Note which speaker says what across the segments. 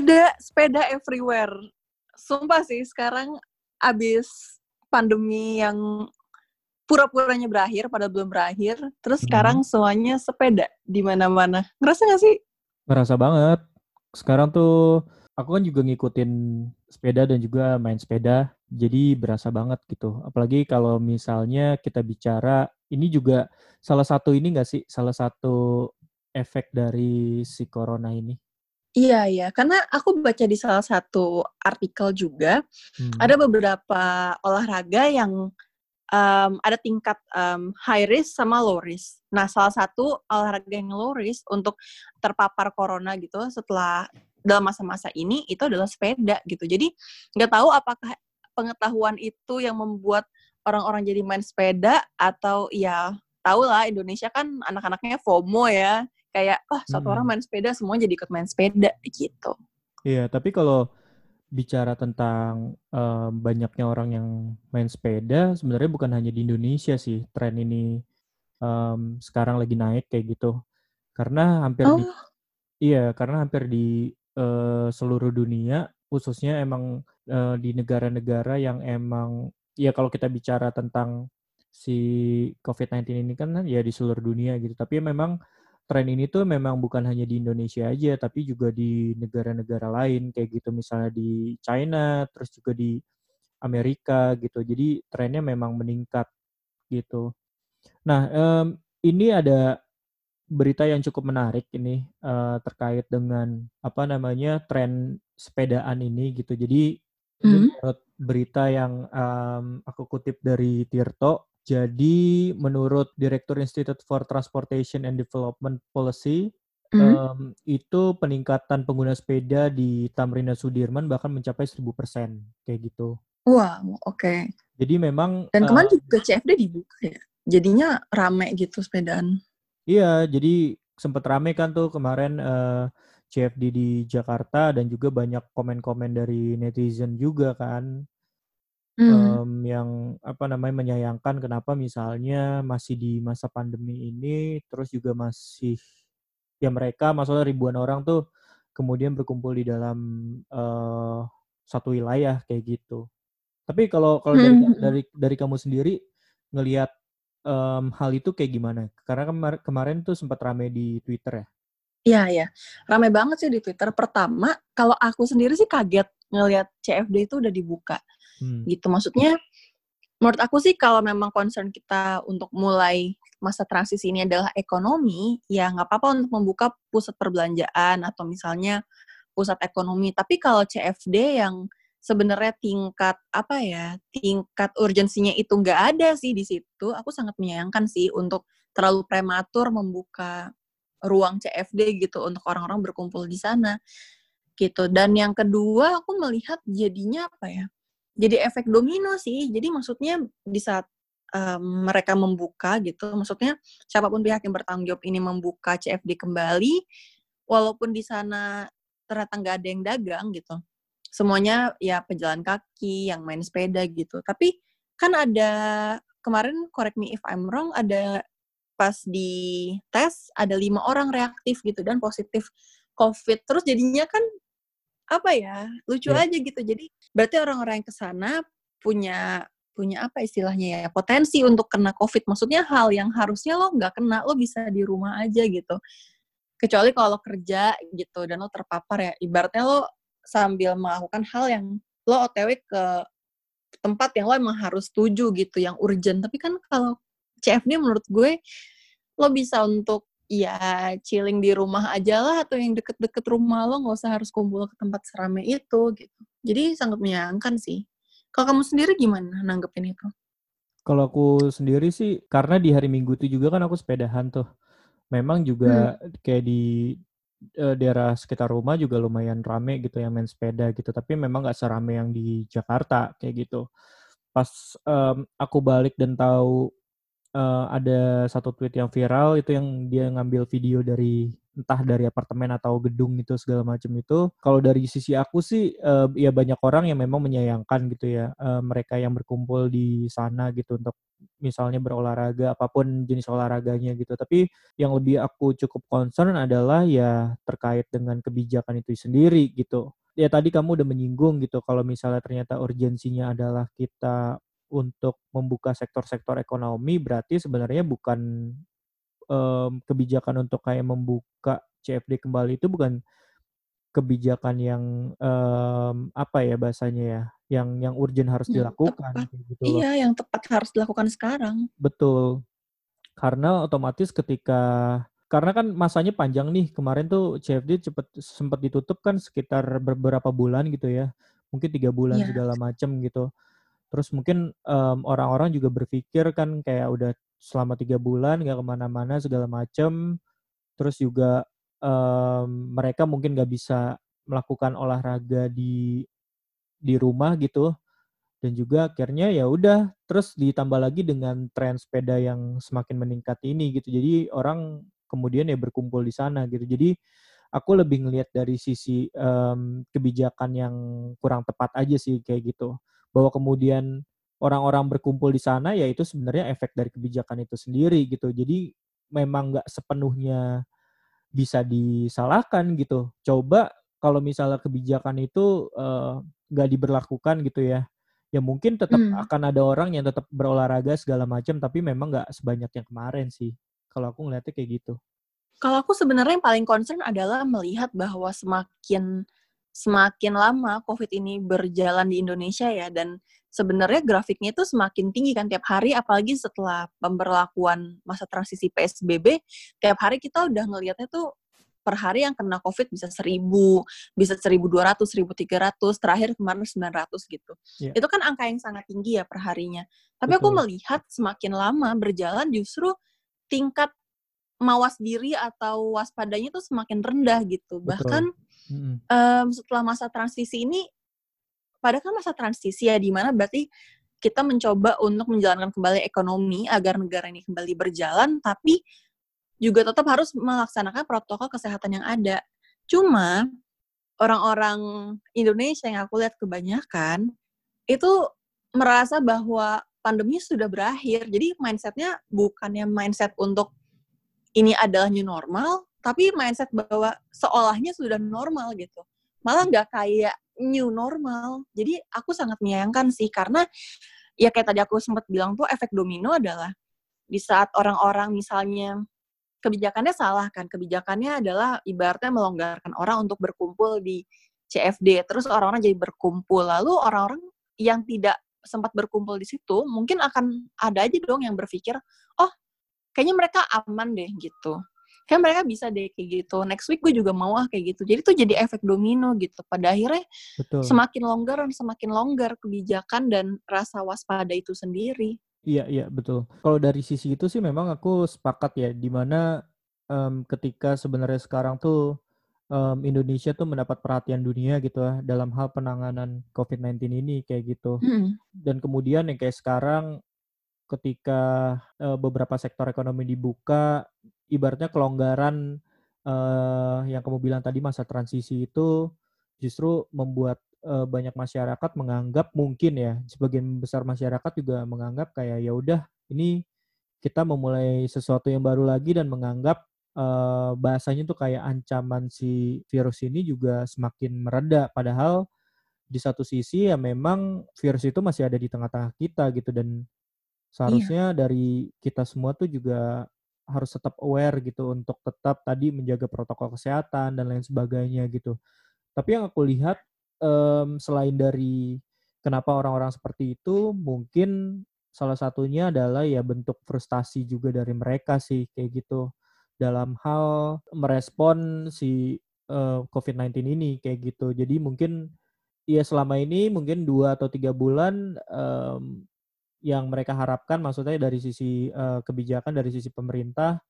Speaker 1: Sepeda, sepeda everywhere. Sumpah sih, sekarang abis pandemi yang pura-puranya berakhir, pada belum berakhir, terus
Speaker 2: Hmm.
Speaker 1: sekarang semuanya sepeda di mana-mana. Ngerasa gak sih?
Speaker 2: Ngerasa banget. Sekarang tuh aku kan juga ngikutin sepeda dan juga main sepeda. Jadi berasa banget gitu. Apalagi kalau misalnya kita bicara, ini juga salah satu ini nggak sih? Salah satu efek dari si corona ini.
Speaker 1: Iya, iya. Karena aku baca di salah satu artikel juga,
Speaker 2: Hmm.
Speaker 1: ada beberapa olahraga yang em, ada tingkat em, high risk sama low risk. Nah, salah satu olahraga yang low risk untuk terpapar corona gitu setelah dalam masa-masa ini itu adalah sepeda gitu. Jadi nggak tahu apakah pengetahuan itu yang membuat orang-orang jadi main sepeda atau ya tahu lah Indonesia kan anak-anaknya FOMO ya kayak wah satu
Speaker 2: Hmm.
Speaker 1: orang main sepeda semua jadi ikut main sepeda gitu.
Speaker 2: Iya, tapi kalau bicara tentang em, banyaknya orang yang main sepeda, sebenarnya bukan hanya di Indonesia sih tren ini em, sekarang lagi naik kayak gitu. Karena hampir di
Speaker 1: Oh,
Speaker 2: iya, karena hampir di eh, seluruh dunia, khususnya emang eh, di negara-negara yang emang ya kalau kita bicara tentang si COVID-19 ini kan ya di seluruh dunia gitu. Tapi memang tren ini tuh memang bukan hanya di Indonesia aja, tapi juga di negara-negara lain kayak gitu, misalnya di China, terus juga di Amerika gitu. Jadi trennya memang meningkat gitu. Nah, em, ini ada berita yang cukup menarik ini eh, terkait dengan apa namanya tren sepedaan ini gitu. Jadi ini
Speaker 1: hmm.
Speaker 2: menurut berita yang em, aku kutip dari Tirto. Jadi menurut Direktur Institute for Transportation and Development Policy
Speaker 1: Hmm.
Speaker 2: em, itu peningkatan pengguna sepeda di Tamrin dan Sudirman bahkan mencapai 1000% kayak gitu.
Speaker 1: Wow, oke.
Speaker 2: Jadi memang
Speaker 1: Dan kemarin juga CFD dibuka ya. Jadinya rame gitu sepedaan.
Speaker 2: Iya, jadi sempat rame kan tuh kemarin eh, CFD di Jakarta dan juga banyak komen-komen dari netizen juga kan Em, yang apa namanya menyayangkan kenapa misalnya masih di masa pandemi ini terus juga masih ya mereka maksudnya ribuan orang tuh kemudian berkumpul di dalam eh, satu wilayah kayak gitu. Tapi kalau kalau dari
Speaker 1: Hmm, hmm,
Speaker 2: dari dari kamu sendiri ngelihat em, hal itu kayak gimana? Karena kemar- kemarin tuh sempat rame di Twitter ya.
Speaker 1: Iya, iya. Rame banget sih di Twitter. Pertama, kalau aku sendiri sih kaget ngelihat CFD itu udah dibuka.
Speaker 2: Hmm.
Speaker 1: Gitu. Maksudnya, menurut aku sih kalau memang concern kita untuk mulai masa transisi ini adalah ekonomi, ya nggak apa-apa untuk membuka pusat perbelanjaan atau misalnya pusat ekonomi. Tapi kalau CFD yang sebenarnya tingkat apa ya, tingkat urgensinya itu nggak ada sih di situ, aku sangat menyayangkan sih untuk terlalu prematur membuka ruang CFD gitu untuk orang-orang berkumpul di sana gitu. Dan yang kedua aku melihat jadinya apa ya? Jadi efek domino sih. Jadi maksudnya di saat um, mereka membuka gitu, maksudnya siapa pun pihak yang bertanggung jawab ini membuka CFD kembali, walaupun di sana ternyata nggak ada yang dagang gitu, semuanya ya pejalan kaki, yang main sepeda gitu. Tapi kan ada kemarin correct me if I'm wrong ada pas di tes ada lima orang reaktif gitu dan positif COVID. Terus jadinya kan apa ya lucu
Speaker 2: Iya.
Speaker 1: aja gitu. Jadi berarti orang-orang yang ke sana punya punya apa istilahnya ya potensi untuk kena COVID. Maksudnya hal yang harusnya lo nggak kena lo bisa di rumah aja gitu. Kecuali kalau lo kerja gitu dan lo terpapar ya ibaratnya lo sambil melakukan hal yang lo OTW ke tempat yang lo emang harus tuju gitu yang urgent. Tapi kan kalau CFD menurut gue lo bisa untuk ya chilling di rumah aja lah atau yang deket-deket rumah lo nggak usah harus kumpul ke tempat seramai itu gitu. Jadi sangat menyayangkan sih. Kalau kamu sendiri gimana nanggepin itu?
Speaker 2: Kalau aku sendiri sih, karena di hari Minggu itu juga kan aku sepedahan tuh. Memang juga kayak di eh, daerah sekitar rumah juga lumayan rame gitu yang main sepeda gitu. Tapi memang nggak serame yang di Jakarta kayak gitu. Pas em, aku balik dan tahu eh, ada satu tweet yang viral itu yang dia ngambil video dari entah dari apartemen atau gedung itu segala macam itu. Kalau dari sisi aku sih eh, ya banyak orang yang memang menyayangkan gitu ya eh, mereka yang berkumpul di sana gitu untuk misalnya berolahraga apa pun jenis olahraganya gitu. Tapi yang lebih aku cukup concern adalah ya terkait dengan kebijakan itu sendiri gitu. Ya tadi kamu udah menyinggung gitu kalau misalnya ternyata urgensinya adalah kita untuk membuka sektor-sektor ekonomi berarti sebenarnya bukan um, kebijakan untuk kayak membuka CFD kembali itu bukan kebijakan yang um, apa ya bahasanya ya, yang yang urgent harus yang dilakukan
Speaker 1: tepat. gitu loh. Iya, yang tepat harus dilakukan sekarang.
Speaker 2: Betul. Karena otomatis ketika karena kan masanya panjang nih. Kemarin tuh CFD cepet sempat ditutup kan sekitar beberapa bulan gitu ya. Mungkin tiga bulan yeah. segala macam gitu. Terus mungkin um, orang-orang juga berpikir kan kayak udah selama tiga bulan nggak ke mana-mana segala macam. Terus juga um, mereka mungkin nggak bisa melakukan olahraga di di rumah gitu. Dan juga akhirnya ya udah terus ditambah lagi dengan tren sepeda yang semakin meningkat ini gitu. Jadi orang kemudian ya berkumpul di sana gitu. Jadi aku lebih ngelihat dari sisi um, kebijakan yang kurang tepat aja sih kayak gitu bahwa kemudian orang-orang berkumpul di sana ya itu sebenarnya efek dari kebijakan itu sendiri gitu jadi memang nggak sepenuhnya bisa disalahkan gitu. Coba kalau misalnya kebijakan itu nggak uh, diberlakukan gitu ya, ya mungkin tetap hmm. akan ada orang yang tetap berolahraga segala macam, tapi memang nggak sebanyak yang kemarin sih. Kalau aku ngeliatnya kayak gitu.
Speaker 1: Kalau aku sebenarnya yang paling concern adalah melihat bahwa semakin semakin lama COVID ini berjalan di Indonesia ya, dan sebenarnya grafiknya itu semakin tinggi kan tiap hari apalagi setelah pemberlakuan masa transisi PSBB tiap hari kita udah ngelihatnya tuh per hari yang kena COVID bisa seribu, bisa seribu dua ratus, seribu tiga ratus, terakhir kemarin sembilan ratus gitu. Yeah. Itu kan angka yang sangat tinggi ya per harinya. Tapi Betul. aku melihat semakin lama berjalan justru tingkat mawas diri atau waspadanya tuh semakin rendah gitu. Betul. Bahkan mm-hmm. um, setelah masa transisi ini padahal kan masa transisi ya, di mana berarti kita mencoba untuk menjalankan kembali ekonomi agar negara ini kembali berjalan, tapi juga tetap harus melaksanakan protokol kesehatan yang ada. Cuma orang-orang Indonesia yang aku lihat kebanyakan itu merasa bahwa pandemi sudah berakhir. Jadi mindsetnya bukannya mindset untuk ini adalah new normal, tapi mindset bahwa seolahnya sudah normal gitu. Malah nggak kayak new normal. Jadi aku sangat menyayangkan sih karena ya kayak tadi aku sempat bilang tuh efek domino adalah di saat orang-orang misalnya kebijakannya salah kan. Kebijakannya adalah ibaratnya melonggarkan orang untuk berkumpul di CFD. Terus orang-orang jadi berkumpul. Lalu orang-orang yang tidak sempat berkumpul di situ mungkin akan ada aja dong yang berpikir, "Oh, kayaknya mereka aman deh." gitu kan mereka bisa deh kayak gitu next week gue juga mau ah kayak gitu jadi tuh jadi efek domino gitu pada akhirnya Betul. semakin longgar dan semakin longgar kebijakan dan rasa waspada itu sendiri
Speaker 2: iya iya betul kalau dari sisi itu sih memang aku sepakat ya di mana um, ketika sebenarnya sekarang tuh um, Indonesia tuh mendapat perhatian dunia gitu ya dalam hal penanganan COVID-19 ini kayak gitu. Hmm. Dan kemudian yang kayak sekarang ketika uh, beberapa sektor ekonomi dibuka, ibaratnya kelonggaran uh, yang kamu bilang tadi masa transisi itu justru membuat uh, banyak masyarakat menganggap mungkin ya sebagian besar masyarakat juga menganggap kayak ya udah ini kita memulai sesuatu yang baru lagi dan menganggap uh, bahasanya tuh kayak ancaman si virus ini juga semakin mereda padahal di satu sisi ya memang virus itu masih ada di tengah-tengah kita gitu dan. Seharusnya iya. dari kita semua tuh juga harus tetap aware gitu untuk tetap tadi menjaga protokol kesehatan dan lain sebagainya gitu. Tapi yang aku lihat um, selain dari kenapa orang-orang seperti itu, mungkin salah satunya adalah ya bentuk frustasi juga dari mereka sih kayak gitu dalam hal merespon si uh, eh, COVID-19 ini kayak gitu. Jadi mungkin ya selama ini mungkin dua atau tiga bulan um, yang mereka harapkan maksudnya dari sisi uh, kebijakan dari sisi pemerintah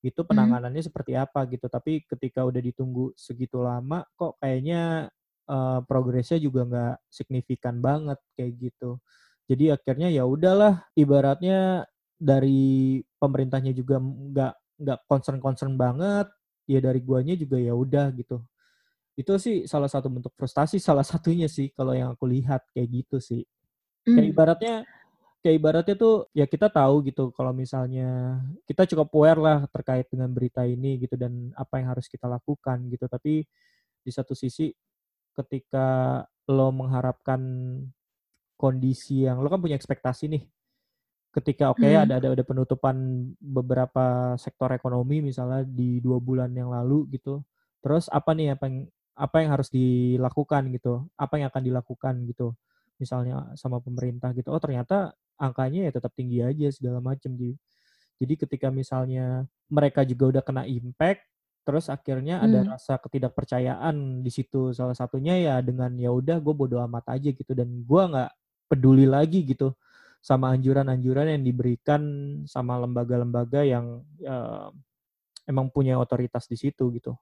Speaker 2: itu hmm. penanganannya hmm. seperti apa gitu tapi ketika udah ditunggu segitu lama kok kayaknya uh, progresnya juga nggak signifikan banget kayak gitu jadi akhirnya ya udahlah ibaratnya dari pemerintahnya juga nggak nggak concern concern banget ya dari guanya juga ya udah gitu itu sih salah satu bentuk frustasi salah satunya sih kalau yang aku lihat kayak gitu sih kayak hmm. ibaratnya kayak ibaratnya tuh ya kita tahu gitu kalau misalnya kita cukup aware lah terkait dengan berita ini gitu dan apa yang harus kita lakukan gitu. Tapi di satu sisi ketika lo mengharapkan kondisi yang lo kan punya ekspektasi nih. Ketika oke okay, hmm. ada ada ada penutupan beberapa sektor ekonomi misalnya di dua bulan yang lalu gitu. Terus apa nih apa yang apa yang harus dilakukan gitu? Apa yang akan dilakukan gitu? Misalnya sama pemerintah gitu. Oh ternyata angkanya ya tetap tinggi aja segala macam jadi jadi ketika misalnya mereka juga udah kena impact terus akhirnya hmm. ada rasa ketidakpercayaan di situ salah satunya ya dengan ya udah gue bodo amat aja gitu dan gue nggak peduli lagi gitu sama anjuran-anjuran yang diberikan sama lembaga-lembaga yang uh, emang punya otoritas di situ gitu.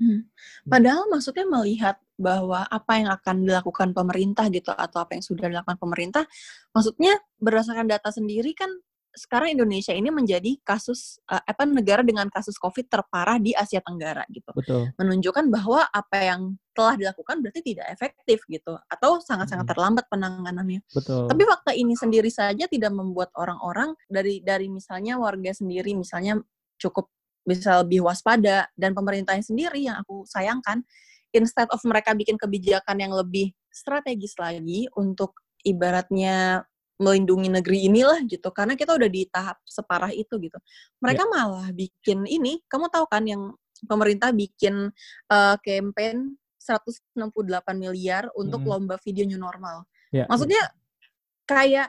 Speaker 1: Hmm. Padahal maksudnya melihat bahwa apa yang akan dilakukan pemerintah gitu atau apa yang sudah dilakukan pemerintah, maksudnya berdasarkan data sendiri kan sekarang Indonesia ini menjadi kasus uh, apa negara dengan kasus COVID terparah di Asia Tenggara gitu.
Speaker 2: Betul.
Speaker 1: Menunjukkan bahwa apa yang telah dilakukan berarti tidak efektif gitu atau sangat-sangat hmm. terlambat penanganannya.
Speaker 2: Betul.
Speaker 1: Tapi fakta ini sendiri saja tidak membuat orang-orang dari dari misalnya warga sendiri misalnya cukup bisa lebih waspada dan pemerintahnya sendiri yang aku sayangkan instead of mereka bikin kebijakan yang lebih strategis lagi untuk ibaratnya melindungi negeri inilah gitu karena kita udah di tahap separah itu gitu mereka yeah. malah bikin ini kamu tahu kan yang pemerintah bikin uh, campaign 168 miliar untuk mm. lomba video new normal yeah. maksudnya kayak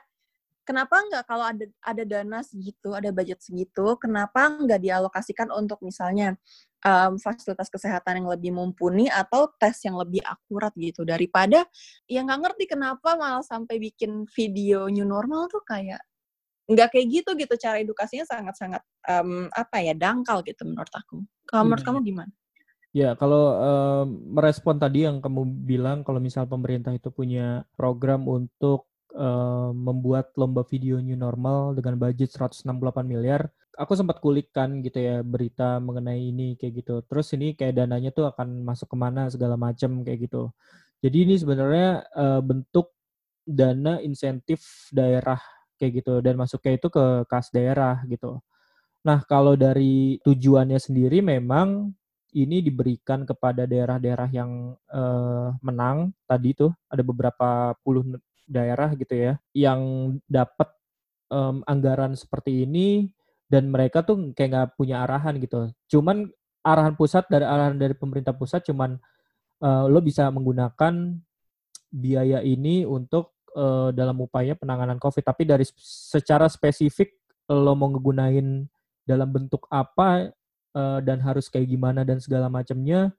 Speaker 1: kenapa nggak kalau ada ada dana segitu, ada budget segitu, kenapa nggak dialokasikan untuk misalnya um, fasilitas kesehatan yang lebih mumpuni atau tes yang lebih akurat gitu daripada yang nggak ngerti kenapa malah sampai bikin video new normal tuh kayak nggak kayak gitu gitu cara edukasinya sangat-sangat um, apa ya dangkal gitu menurut aku. Kalau menurut kamu gimana?
Speaker 2: Ya, kalau um, merespon tadi yang kamu bilang kalau misal pemerintah itu punya program untuk uh, membuat lomba video new normal dengan budget 168 miliar. Aku sempat kulikkan gitu ya berita mengenai ini kayak gitu. Terus ini kayak dananya tuh akan masuk ke mana segala macam kayak gitu. Jadi ini sebenarnya uh, bentuk dana insentif daerah kayak gitu dan masuknya itu ke kas daerah gitu. Nah kalau dari tujuannya sendiri memang ini diberikan kepada daerah-daerah yang uh, menang tadi tuh ada beberapa puluh daerah gitu ya yang dapat um, anggaran seperti ini dan mereka tuh kayak nggak punya arahan gitu. Cuman arahan pusat dari arahan dari pemerintah pusat cuman uh, lo bisa menggunakan biaya ini untuk uh, dalam upaya penanganan COVID. Tapi dari secara spesifik lo mau ngegunain dalam bentuk apa uh, dan harus kayak gimana dan segala macamnya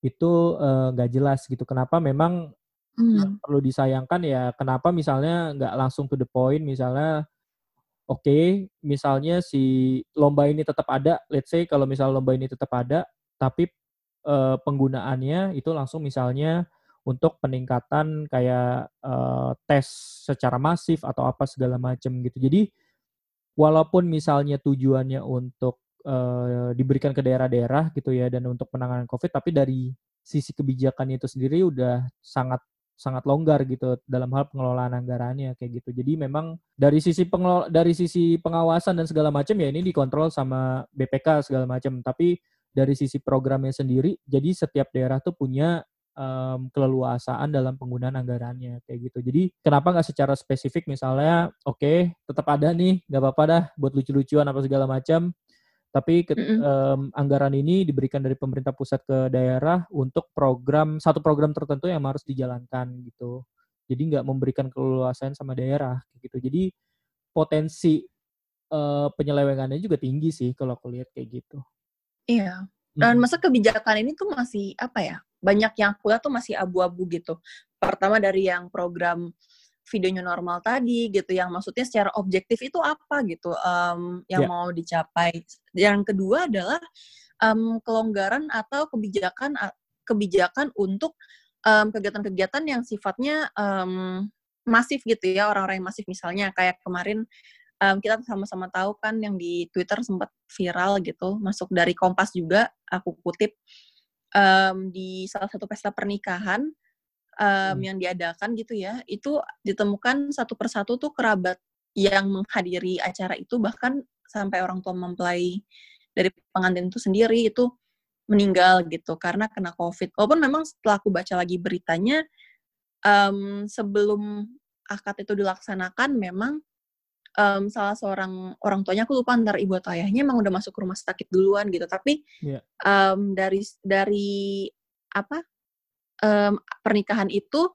Speaker 2: itu nggak uh, jelas gitu. Kenapa memang Hmm. perlu disayangkan ya kenapa misalnya nggak langsung to the point misalnya oke okay, misalnya si lomba ini tetap ada let's say kalau misal lomba ini tetap ada tapi uh, penggunaannya itu langsung misalnya untuk peningkatan kayak uh, tes secara masif atau apa segala macam gitu jadi walaupun misalnya tujuannya untuk uh, diberikan ke daerah-daerah gitu ya dan untuk penanganan covid tapi dari sisi kebijakan itu sendiri udah sangat sangat longgar gitu dalam hal pengelolaan anggarannya kayak gitu. Jadi memang dari sisi pengelola, dari sisi pengawasan dan segala macam ya ini dikontrol sama BPK segala macam. Tapi dari sisi programnya sendiri, jadi setiap daerah tuh punya um, keleluasaan dalam penggunaan anggarannya kayak gitu. Jadi kenapa nggak secara spesifik misalnya, oke okay, tetap ada nih, nggak apa-apa dah buat lucu-lucuan apa segala macam. Tapi ke, mm -hmm. um, anggaran ini diberikan dari pemerintah pusat ke daerah untuk program satu program tertentu yang harus dijalankan gitu. Jadi nggak memberikan keleluasaan sama daerah gitu. Jadi potensi uh, penyelewengannya juga tinggi sih kalau aku lihat kayak gitu.
Speaker 1: Iya. Dan masa kebijakan ini tuh masih apa ya? Banyak yang aku lihat tuh masih abu-abu gitu. Pertama dari yang program videonya normal tadi gitu yang maksudnya secara objektif itu apa gitu um, yang yeah. mau dicapai. Yang kedua adalah um, kelonggaran atau kebijakan kebijakan untuk kegiatan-kegiatan um, yang sifatnya um, masif gitu ya orang-orang yang masif. Misalnya kayak kemarin um, kita sama-sama tahu kan yang di Twitter sempat viral gitu masuk dari Kompas juga aku kutip um, di salah satu pesta pernikahan um, hmm. yang diadakan gitu ya, itu ditemukan satu persatu tuh kerabat yang menghadiri acara itu bahkan sampai orang tua mempelai dari pengantin itu sendiri itu meninggal gitu karena kena COVID. Walaupun memang setelah aku baca lagi beritanya, um, sebelum akad itu dilaksanakan memang um, salah seorang orang tuanya aku lupa antar ibu atau ayahnya emang udah masuk rumah sakit duluan gitu. Tapi yeah. Iya. um, dari dari apa um, pernikahan itu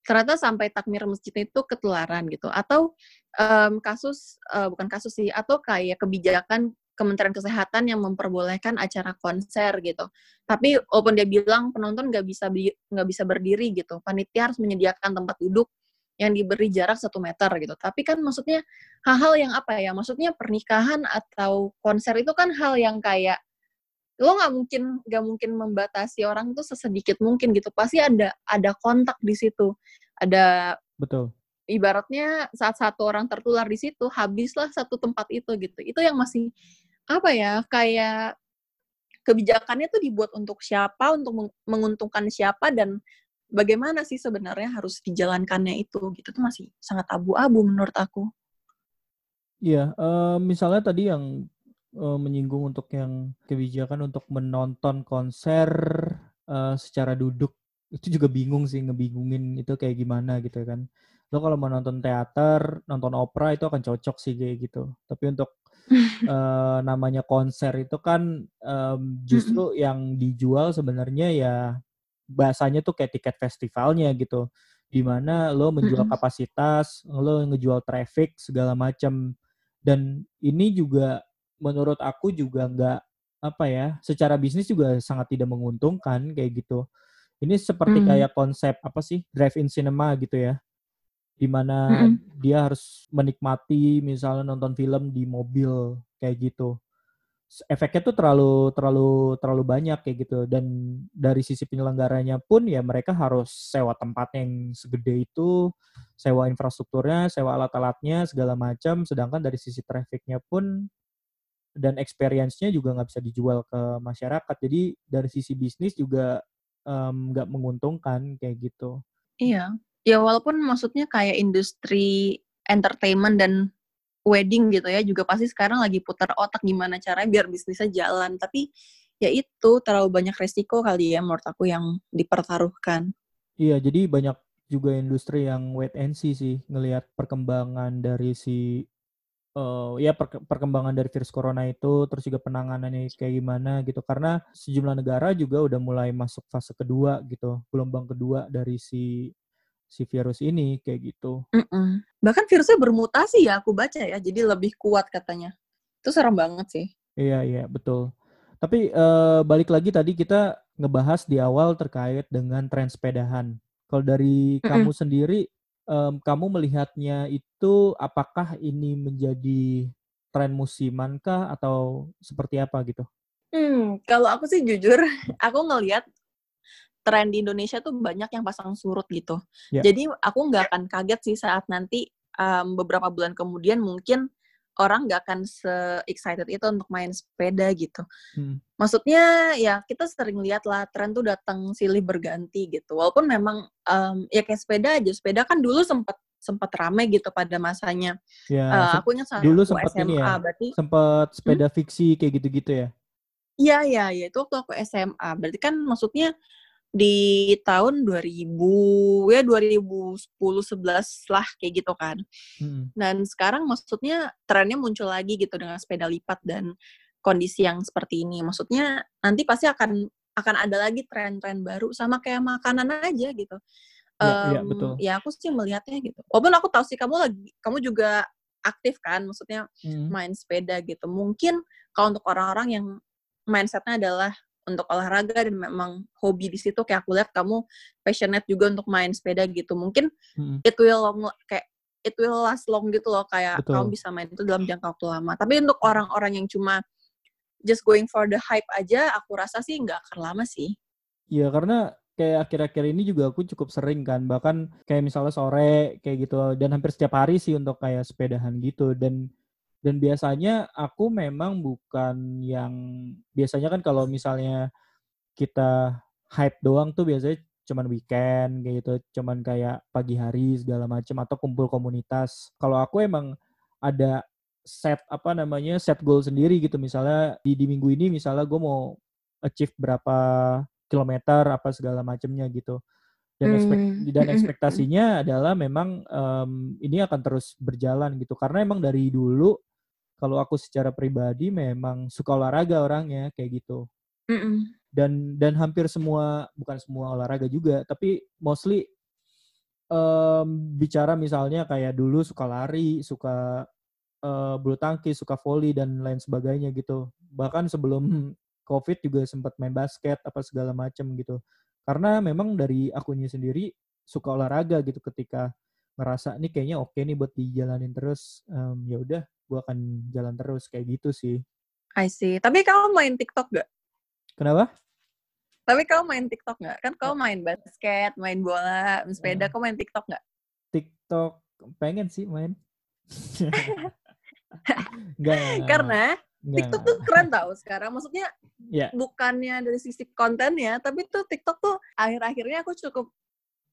Speaker 1: ternyata sampai takmir masjid itu ketularan gitu atau um, kasus uh, bukan kasus sih atau kayak kebijakan Kementerian Kesehatan yang memperbolehkan acara konser gitu. Tapi walaupun dia bilang penonton nggak bisa nggak bisa berdiri gitu, panitia harus menyediakan tempat duduk yang diberi jarak satu meter gitu. Tapi kan maksudnya hal-hal yang apa ya? Maksudnya pernikahan atau konser itu kan hal yang kayak lo nggak mungkin nggak mungkin membatasi orang tuh sesedikit mungkin gitu. Pasti ada ada kontak di situ. Ada
Speaker 2: betul
Speaker 1: ibaratnya saat satu orang tertular di situ habislah satu tempat itu gitu itu yang masih apa ya kayak kebijakannya tuh dibuat untuk siapa untuk menguntungkan siapa dan bagaimana sih sebenarnya harus dijalankannya itu gitu tuh masih sangat abu-abu menurut aku
Speaker 2: iya uh, misalnya tadi yang uh, menyinggung untuk yang kebijakan untuk menonton konser uh, secara duduk itu juga bingung sih ngebingungin itu kayak gimana gitu kan lo kalau mau nonton teater, nonton opera itu akan cocok sih kayak gitu. Tapi untuk uh, namanya konser itu kan um, justru yang dijual sebenarnya ya bahasanya tuh kayak tiket festivalnya gitu. Di mana lo menjual kapasitas, lo ngejual traffic segala macam. Dan ini juga menurut aku juga nggak apa ya, secara bisnis juga sangat tidak menguntungkan kayak gitu. Ini seperti hmm. kayak konsep apa sih drive-in cinema gitu ya di mana mm-hmm. dia harus menikmati misalnya nonton film di mobil kayak gitu efeknya tuh terlalu terlalu terlalu banyak kayak gitu dan dari sisi penyelenggaranya pun ya mereka harus sewa tempat yang segede itu sewa infrastrukturnya sewa alat-alatnya segala macam sedangkan dari sisi trafficnya pun dan experience-nya juga nggak bisa dijual ke masyarakat. Jadi dari sisi bisnis juga nggak um, menguntungkan kayak gitu.
Speaker 1: Iya. Ya walaupun maksudnya kayak industri entertainment dan wedding gitu ya juga pasti sekarang lagi putar otak gimana caranya biar bisnisnya jalan. Tapi ya itu terlalu banyak resiko kali ya menurut aku yang dipertaruhkan.
Speaker 2: Iya jadi banyak juga industri yang wait and see sih ngelihat perkembangan dari si uh, ya per perkembangan dari virus corona itu terus juga penanganannya kayak gimana gitu karena sejumlah negara juga udah mulai masuk fase kedua gitu gelombang kedua dari si si virus ini kayak gitu.
Speaker 1: Mm-mm. Bahkan virusnya bermutasi ya aku baca ya, jadi lebih kuat katanya. Itu serem banget sih.
Speaker 2: Iya iya betul. Tapi uh, balik lagi tadi kita ngebahas di awal terkait dengan tren sepedahan. Kalau dari Mm-mm. kamu sendiri, um, kamu melihatnya itu apakah ini menjadi tren musiman kah atau seperti apa gitu?
Speaker 1: Hmm, kalau aku sih jujur, aku ngelihat tren di Indonesia tuh banyak yang pasang surut gitu. Yeah. Jadi aku nggak akan kaget sih saat nanti um, beberapa bulan kemudian mungkin orang nggak akan se-excited itu untuk main sepeda gitu. Hmm. Maksudnya ya kita sering lihat lah tren tuh datang silih berganti gitu. Walaupun memang um, ya kayak sepeda aja, sepeda kan dulu sempat sempat rame gitu pada masanya.
Speaker 2: Ya, uh, aku ingat saat dulu sempat SMA, ini ya, berarti sempat sepeda hmm? fiksi kayak gitu-gitu ya.
Speaker 1: Iya, iya, iya. Itu waktu aku SMA. Berarti kan maksudnya di tahun 2000 ya 2010 11 lah kayak gitu kan. Hmm. Dan sekarang maksudnya trennya muncul lagi gitu dengan sepeda lipat dan kondisi yang seperti ini. Maksudnya nanti pasti akan akan ada lagi tren-tren baru sama kayak makanan aja gitu.
Speaker 2: Ya, um, ya, betul.
Speaker 1: ya aku sih melihatnya gitu. Walaupun aku tahu sih kamu lagi kamu juga aktif kan, maksudnya hmm. main sepeda gitu. Mungkin kalau untuk orang-orang yang mindsetnya adalah untuk olahraga dan memang hobi di situ kayak aku lihat kamu passionate juga untuk main sepeda gitu mungkin hmm. it will long kayak it will last long gitu loh kayak Betul. kamu bisa main itu dalam jangka waktu lama tapi untuk orang-orang yang cuma just going for the hype aja aku rasa sih nggak akan lama sih
Speaker 2: Iya karena kayak akhir-akhir ini juga aku cukup sering kan bahkan kayak misalnya sore kayak gitu dan hampir setiap hari sih untuk kayak sepedahan gitu dan dan biasanya aku memang bukan yang biasanya kan kalau misalnya kita hype doang tuh biasanya cuman weekend kayak gitu, cuman kayak pagi hari segala macam atau kumpul komunitas. Kalau aku emang ada set apa namanya set goal sendiri gitu misalnya di di minggu ini misalnya gue mau achieve berapa kilometer apa segala macamnya gitu dan ekspek
Speaker 1: Hmm.
Speaker 2: dan ekspektasinya adalah memang em, ini akan terus berjalan gitu karena emang dari dulu kalau aku secara pribadi memang suka olahraga orangnya kayak gitu.
Speaker 1: Mm-mm.
Speaker 2: dan dan hampir semua bukan semua olahraga juga tapi mostly em, bicara misalnya kayak dulu suka lari suka eh, bulu tangkis suka volley dan lain sebagainya gitu. Bahkan sebelum covid juga sempat main basket apa segala macam gitu. Karena memang dari akunya sendiri suka olahraga gitu ketika ngerasa nih kayaknya oke nih buat dijalanin terus. Em, ya udah gue akan jalan terus kayak gitu sih
Speaker 1: I see. Tapi kamu main TikTok gak?
Speaker 2: kenapa
Speaker 1: Tapi kamu main TikTok nggak? Kan kamu main basket, main bola, main sepeda.
Speaker 2: Hmm.
Speaker 1: Kamu main TikTok nggak?
Speaker 2: TikTok pengen sih main Enggak.
Speaker 1: Karena
Speaker 2: enggak.
Speaker 1: TikTok tuh keren tau sekarang. Maksudnya
Speaker 2: Ya.
Speaker 1: bukannya dari sisi kontennya, tapi tuh TikTok tuh akhir-akhirnya aku cukup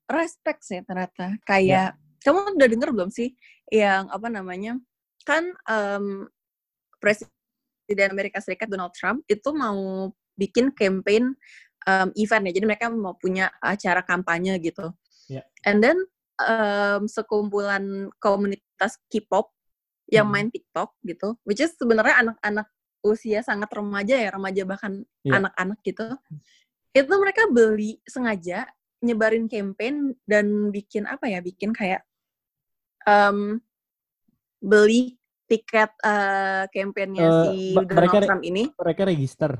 Speaker 1: respect sih ternyata. Kayak kamu udah denger belum sih yang apa namanya? Kan em, Presiden Amerika Serikat Donald Trump itu mau bikin campaign em, event ya. Jadi mereka mau punya acara kampanye gitu.
Speaker 2: Ya.
Speaker 1: And then em, sekumpulan komunitas K-pop yang
Speaker 2: Hmm.
Speaker 1: main TikTok gitu, which is sebenarnya anak-anak usia sangat remaja ya, remaja bahkan
Speaker 2: Iya.
Speaker 1: anak-anak gitu. Itu mereka beli sengaja nyebarin campaign dan bikin apa ya, bikin kayak em, beli tiket eh, campaignnya
Speaker 2: Eh,
Speaker 1: si Donald
Speaker 2: mereka re-
Speaker 1: Trump ini.
Speaker 2: Mereka register.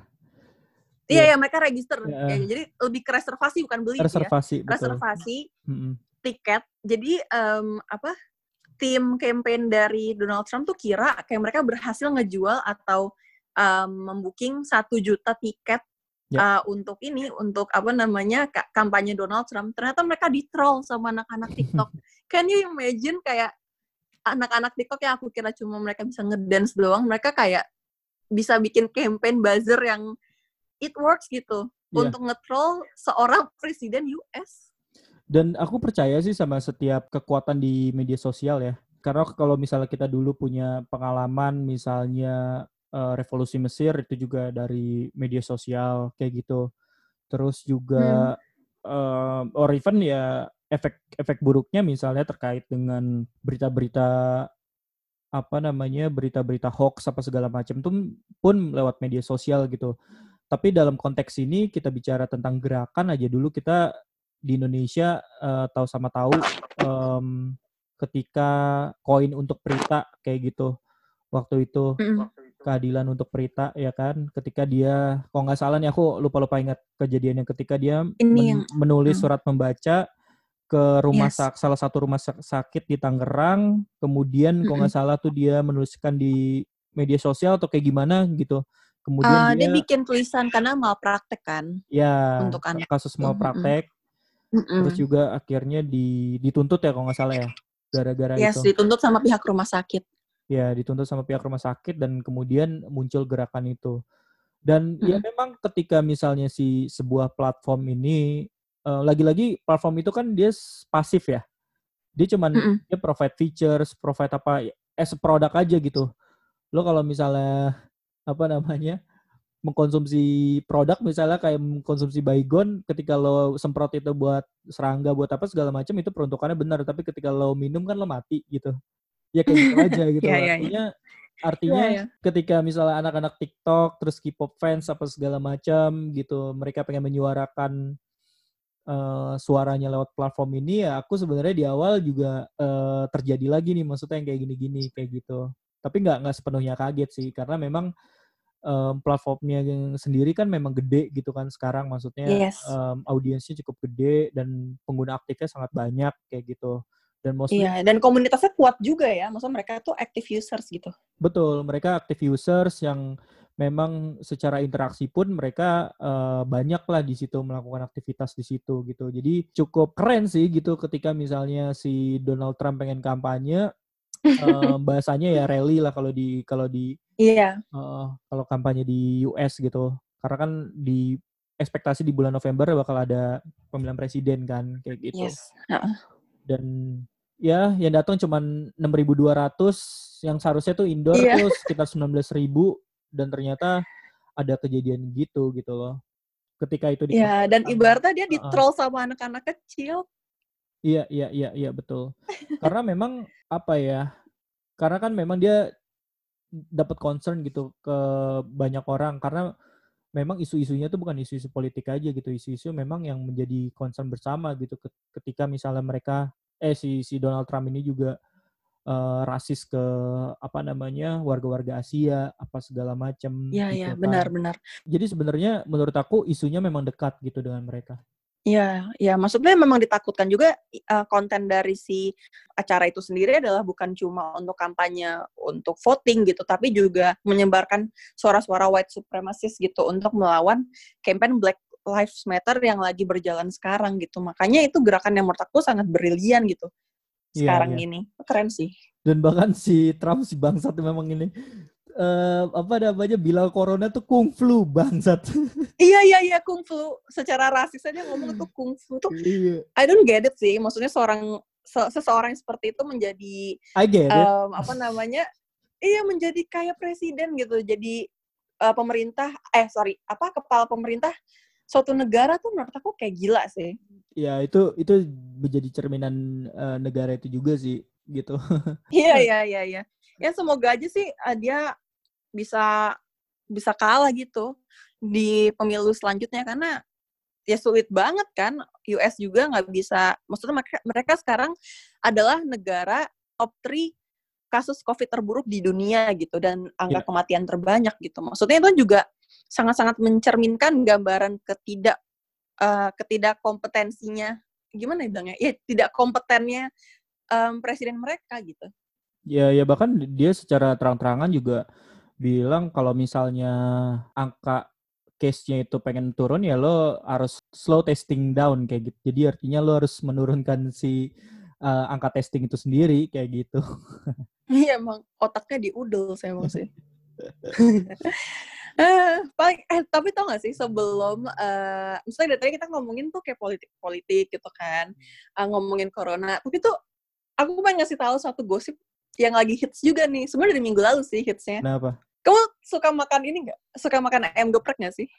Speaker 1: Iya,
Speaker 2: Iya.
Speaker 1: ya mereka register.
Speaker 2: Ya.
Speaker 1: Ya, jadi lebih ke reservasi bukan beli sih ya.
Speaker 2: Reservasi betul.
Speaker 1: Reservasi
Speaker 2: Mm-mm.
Speaker 1: tiket. Jadi em, apa tim campaign dari Donald Trump tuh kira kayak mereka berhasil ngejual atau em, membooking satu juta tiket
Speaker 2: Ya.
Speaker 1: eh, untuk ini untuk apa namanya ka- kampanye Donald Trump. Ternyata mereka di troll sama anak-anak TikTok. Can you imagine kayak anak-anak TikTok yang aku kira cuma mereka bisa ngedance doang, mereka kayak bisa bikin campaign buzzer yang it works gitu
Speaker 2: Iya.
Speaker 1: untuk nge-troll seorang presiden US.
Speaker 2: Dan aku percaya sih sama setiap kekuatan di media sosial ya. Karena kalau misalnya kita dulu punya pengalaman misalnya eh, revolusi Mesir itu juga dari media sosial kayak gitu. Terus juga eh, or even ya efek efek buruknya misalnya terkait dengan berita-berita apa namanya berita-berita hoax apa segala macam tuh pun lewat media sosial gitu. Tapi dalam konteks ini kita bicara tentang gerakan aja dulu kita di Indonesia eh, tahu sama tahu em, ketika koin untuk Prita kayak gitu waktu itu keadilan untuk Prita ya kan ketika dia kalau nggak salah nih aku lupa lupa ingat kejadiannya ketika dia
Speaker 1: Ini
Speaker 2: men-
Speaker 1: yang-
Speaker 2: menulis
Speaker 1: hmm.
Speaker 2: surat membaca ke rumah
Speaker 1: Yes.
Speaker 2: sak salah satu rumah sak- sakit di Tangerang kemudian kalau nggak salah tuh dia menuliskan di media sosial atau kayak gimana gitu kemudian
Speaker 1: Eh, dia
Speaker 2: dia,
Speaker 1: bikin tulisan karena malpraktek kan
Speaker 2: ya
Speaker 1: untuk anak.
Speaker 2: kasus mau praktek
Speaker 1: Mm-mm.
Speaker 2: terus juga akhirnya di, dituntut ya kalau nggak salah ya gara-gara
Speaker 1: Yes,
Speaker 2: itu
Speaker 1: dituntut sama pihak rumah sakit.
Speaker 2: ya dituntut sama pihak rumah sakit dan kemudian muncul gerakan itu dan ya
Speaker 1: Mm-mm.
Speaker 2: memang ketika misalnya si sebuah platform ini eh, lagi-lagi platform itu kan dia pasif ya dia cuman
Speaker 1: Mm-mm.
Speaker 2: dia provide features provide apa as a produk aja gitu lo kalau misalnya apa namanya mengkonsumsi produk misalnya kayak mengkonsumsi baygon ketika lo semprot itu buat serangga buat apa segala macam itu peruntukannya benar tapi ketika lo minum kan lo mati gitu ya kayak gitu aja gitu loh.
Speaker 1: iya, iya.
Speaker 2: artinya artinya
Speaker 1: Iya, iya.
Speaker 2: ketika misalnya anak-anak TikTok terus K-pop fans apa segala macam gitu mereka pengen menyuarakan eh, suaranya lewat platform ini ya aku sebenarnya di awal juga eh, terjadi lagi nih maksudnya yang kayak gini-gini kayak gitu tapi nggak nggak sepenuhnya kaget sih karena memang em, platformnya yang sendiri kan memang gede gitu kan sekarang maksudnya
Speaker 1: Yes.
Speaker 2: em, audiensnya cukup gede dan pengguna aktifnya sangat banyak kayak gitu dan mostly
Speaker 1: Iya, dan komunitasnya kuat juga ya. Maksudnya mereka tuh active users gitu.
Speaker 2: Betul, mereka active users yang memang secara interaksi pun mereka eh, banyak lah di situ melakukan aktivitas di situ gitu. Jadi cukup keren sih gitu ketika misalnya si Donald Trump pengen kampanye eh, bahasanya ya rally lah kalau di kalau di
Speaker 1: Iya.
Speaker 2: eh, kalau kampanye di US gitu. Karena kan di ekspektasi di bulan November bakal ada pemilihan presiden kan kayak gitu
Speaker 1: Yes.
Speaker 2: Dan ya yang datang cuma 6.200 yang seharusnya tuh indoor
Speaker 1: Iya.
Speaker 2: tuh sekitar 19.000 dan ternyata ada kejadian gitu gitu loh. Ketika itu di
Speaker 1: Iya, dan ibaratnya dia
Speaker 2: Heeh.
Speaker 1: di-troll sama anak-anak kecil.
Speaker 2: Iya, iya, iya, iya betul. Karena memang apa ya? Karena kan memang dia dapat concern gitu ke banyak orang karena memang isu-isunya tuh bukan isu-isu politik aja gitu, isu-isu memang yang menjadi concern bersama gitu Ket- ketika misalnya mereka eh si si Donald Trump ini juga eh, rasis ke apa namanya warga-warga Asia apa segala macam
Speaker 1: Iya,
Speaker 2: gitu
Speaker 1: iya,
Speaker 2: kan.
Speaker 1: benar-benar.
Speaker 2: Jadi sebenarnya menurut aku isunya memang dekat gitu dengan mereka.
Speaker 1: Iya, ya maksudnya memang ditakutkan juga uh, konten dari si acara itu sendiri adalah bukan cuma untuk kampanye untuk voting gitu, tapi juga menyebarkan suara-suara white supremacist gitu untuk melawan campaign Black Lives Matter yang lagi berjalan sekarang gitu. Makanya itu gerakan yang menurut aku sangat brilian gitu
Speaker 2: Iya,
Speaker 1: sekarang
Speaker 2: iya.
Speaker 1: ini. Keren sih.
Speaker 2: dan bahkan si Trump si bangsat memang ini eh apa namanya bilang corona tuh kung flu bangsat.
Speaker 1: Iya, iya, iya, kungfu. Secara rasis aja ngomong tuh kungfu tuh.
Speaker 2: Iya.
Speaker 1: I don't get it sih. Maksudnya seorang se- seseorang yang seperti itu menjadi
Speaker 2: I get it.
Speaker 1: em, apa namanya iya menjadi kayak presiden gitu jadi eh, pemerintah eh sorry apa kepala pemerintah suatu negara tuh menurut aku kayak gila sih.
Speaker 2: Ya itu itu menjadi cerminan eh, negara itu juga sih gitu.
Speaker 1: iya iya iya iya. Ya semoga aja sih eh, dia bisa bisa kalah gitu di pemilu selanjutnya. Karena ya sulit banget kan US juga nggak bisa. Maksudnya mereka, mereka sekarang adalah negara top 3 kasus COVID terburuk di dunia gitu dan angka
Speaker 2: Ya.
Speaker 1: kematian terbanyak gitu. Maksudnya itu juga sangat-sangat mencerminkan gambaran ketidak eh, ketidakkompetensinya gimana ya bilangnya ya tidak kompetennya em, presiden mereka gitu
Speaker 2: Ya ya bahkan dia secara terang-terangan juga bilang kalau misalnya angka case-nya itu pengen turun ya lo harus slow testing down kayak gitu. Jadi artinya lo harus menurunkan si eh, angka testing itu sendiri kayak gitu.
Speaker 1: Iya emang otaknya diudel saya sih. eh, paling eh tapi tau gak sih sebelum eh misalnya dari tadi kita ngomongin tuh kayak politik politik gitu kan eh, ngomongin corona tapi tuh aku pengen ngasih tahu satu gosip yang lagi hits juga nih sebenarnya dari minggu lalu sih hitsnya
Speaker 2: Kenapa?
Speaker 1: kamu suka makan ini nggak suka makan ayam geprek nggak sih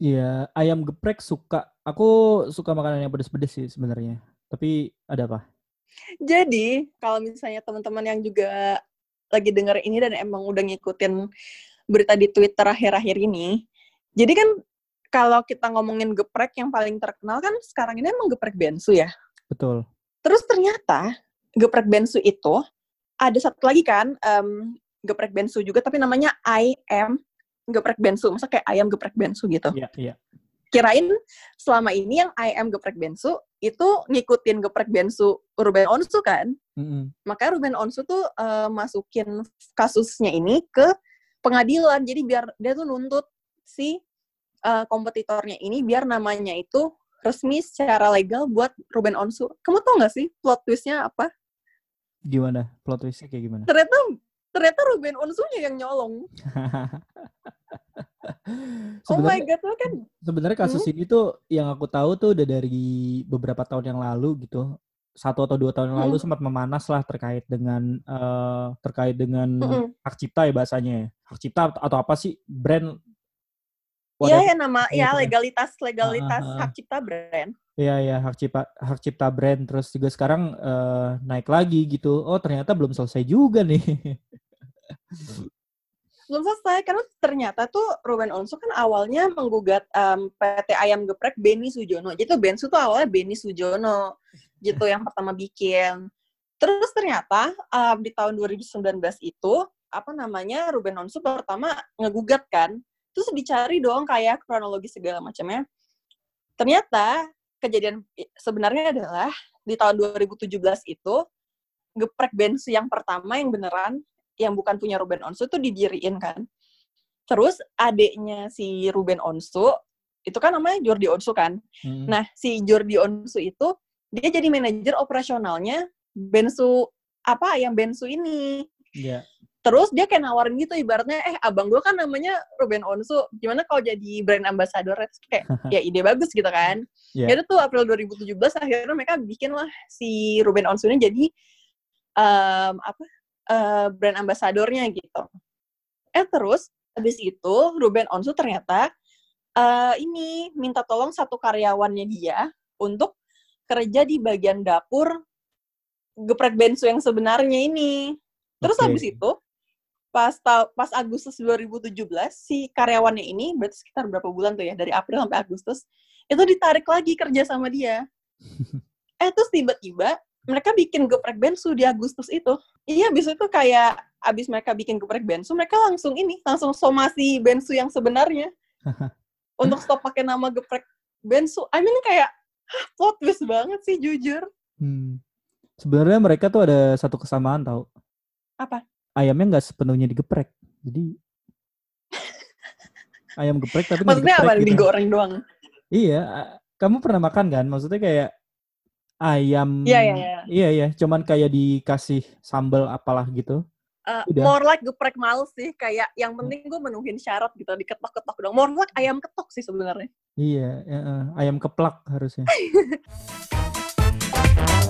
Speaker 2: Iya, ayam geprek suka. Aku suka makanan yang pedes-pedes sih sebenarnya. Tapi ada apa?
Speaker 1: Jadi, kalau misalnya teman-teman yang juga lagi denger ini dan emang udah ngikutin berita di Twitter akhir-akhir ini, jadi kan kalau kita ngomongin geprek yang paling terkenal kan sekarang ini emang geprek bensu ya.
Speaker 2: Betul.
Speaker 1: Terus ternyata geprek bensu itu ada satu lagi kan em, geprek bensu juga tapi namanya I am geprek bensu. Masa kayak ayam geprek bensu gitu
Speaker 2: Iya, iya.
Speaker 1: kirain selama ini yang I am geprek bensu itu ngikutin geprek bensu Ruben Onsu kan
Speaker 2: Mm-mm.
Speaker 1: makanya Ruben Onsu tuh eh, masukin kasusnya ini ke pengadilan jadi biar dia tuh nuntut si eh, kompetitornya ini biar namanya itu resmi secara legal buat Ruben Onsu kamu tau gak sih plot twistnya apa
Speaker 2: Gimana? Plot twistnya kayak gimana?
Speaker 1: ternyata ternyata Ruben Onsunya yang nyolong oh my god lo kan
Speaker 2: sebenarnya kasus ini tuh yang aku tahu tuh udah dari beberapa tahun yang lalu gitu. Satu atau dua tahun yang lalu sempat memanas lah terkait dengan eh, terkait dengan
Speaker 1: Mm-mm.
Speaker 2: hak cipta ya bahasanya ya. Hak cipta atau apa sih brand
Speaker 1: Iya ya nama
Speaker 2: Iya,
Speaker 1: ya
Speaker 2: kan.
Speaker 1: legalitas legalitas
Speaker 2: ah, ah.
Speaker 1: hak cipta brand
Speaker 2: Iya ya hak cipta hak cipta brand terus juga sekarang eh, naik lagi gitu. Oh ternyata belum selesai juga nih.
Speaker 1: belum selesai karena ternyata tuh Ruben Onsu kan awalnya menggugat em, PT Ayam Geprek Beni Sujono. Jadi tuh Bensu tuh awalnya Beni Sujono gitu yang pertama bikin. Terus ternyata em, di tahun 2019 itu apa namanya Ruben Onsu pertama ngegugat kan. Terus dicari dong kayak kronologi segala macamnya. Ternyata kejadian sebenarnya adalah di tahun 2017 itu geprek Bensu yang pertama yang beneran yang bukan punya Ruben Onsu tuh didiriin kan. Terus adiknya si Ruben Onsu itu kan namanya Jordi Onsu kan.
Speaker 2: Mm.
Speaker 1: Nah, si Jordi Onsu itu dia jadi manajer operasionalnya Bensu apa yang Bensu ini.
Speaker 2: Iya.
Speaker 1: Terus dia kayak nawarin gitu ibaratnya, eh abang gue kan namanya Ruben Onsu, gimana kalau jadi brand ambassador? Kayak ya ide bagus gitu kan. Yeah. Jadi tuh April 2017 akhirnya mereka bikin lah si Ruben Onsu ini jadi um, apa uh, brand ambasadornya gitu. Eh terus habis itu Ruben Onsu ternyata uh, ini minta tolong satu karyawannya dia untuk kerja di bagian dapur geprek bensu yang sebenarnya ini. Terus okay. habis itu pas pas Agustus 2017 si karyawannya ini berarti sekitar berapa bulan tuh ya dari April sampai Agustus itu ditarik lagi kerja sama dia. eh terus tiba-tiba mereka bikin geprek bensu di Agustus itu. Iya, abis itu kayak abis mereka bikin geprek bensu, mereka langsung ini, langsung somasi bensu yang sebenarnya. untuk stop pakai nama geprek bensu. I mean kayak plot twist banget sih jujur.
Speaker 2: Hmm. Sebenarnya mereka tuh ada satu kesamaan tau.
Speaker 1: Apa?
Speaker 2: ayamnya nggak sepenuhnya digeprek. Jadi ayam geprek tapi
Speaker 1: Maksudnya apa? Gitu. Digoreng doang?
Speaker 2: Iya. Kamu pernah makan kan? Maksudnya kayak ayam.
Speaker 1: Iya, iya, iya.
Speaker 2: Iya, iya. Cuman kayak dikasih sambal apalah gitu.
Speaker 1: Uh, more like geprek mal sih. Kayak yang penting gue menuhin syarat gitu. Diketok-ketok dong. More like ayam ketok sih sebenarnya.
Speaker 2: Iya. Ya, uh, ayam keplak harusnya.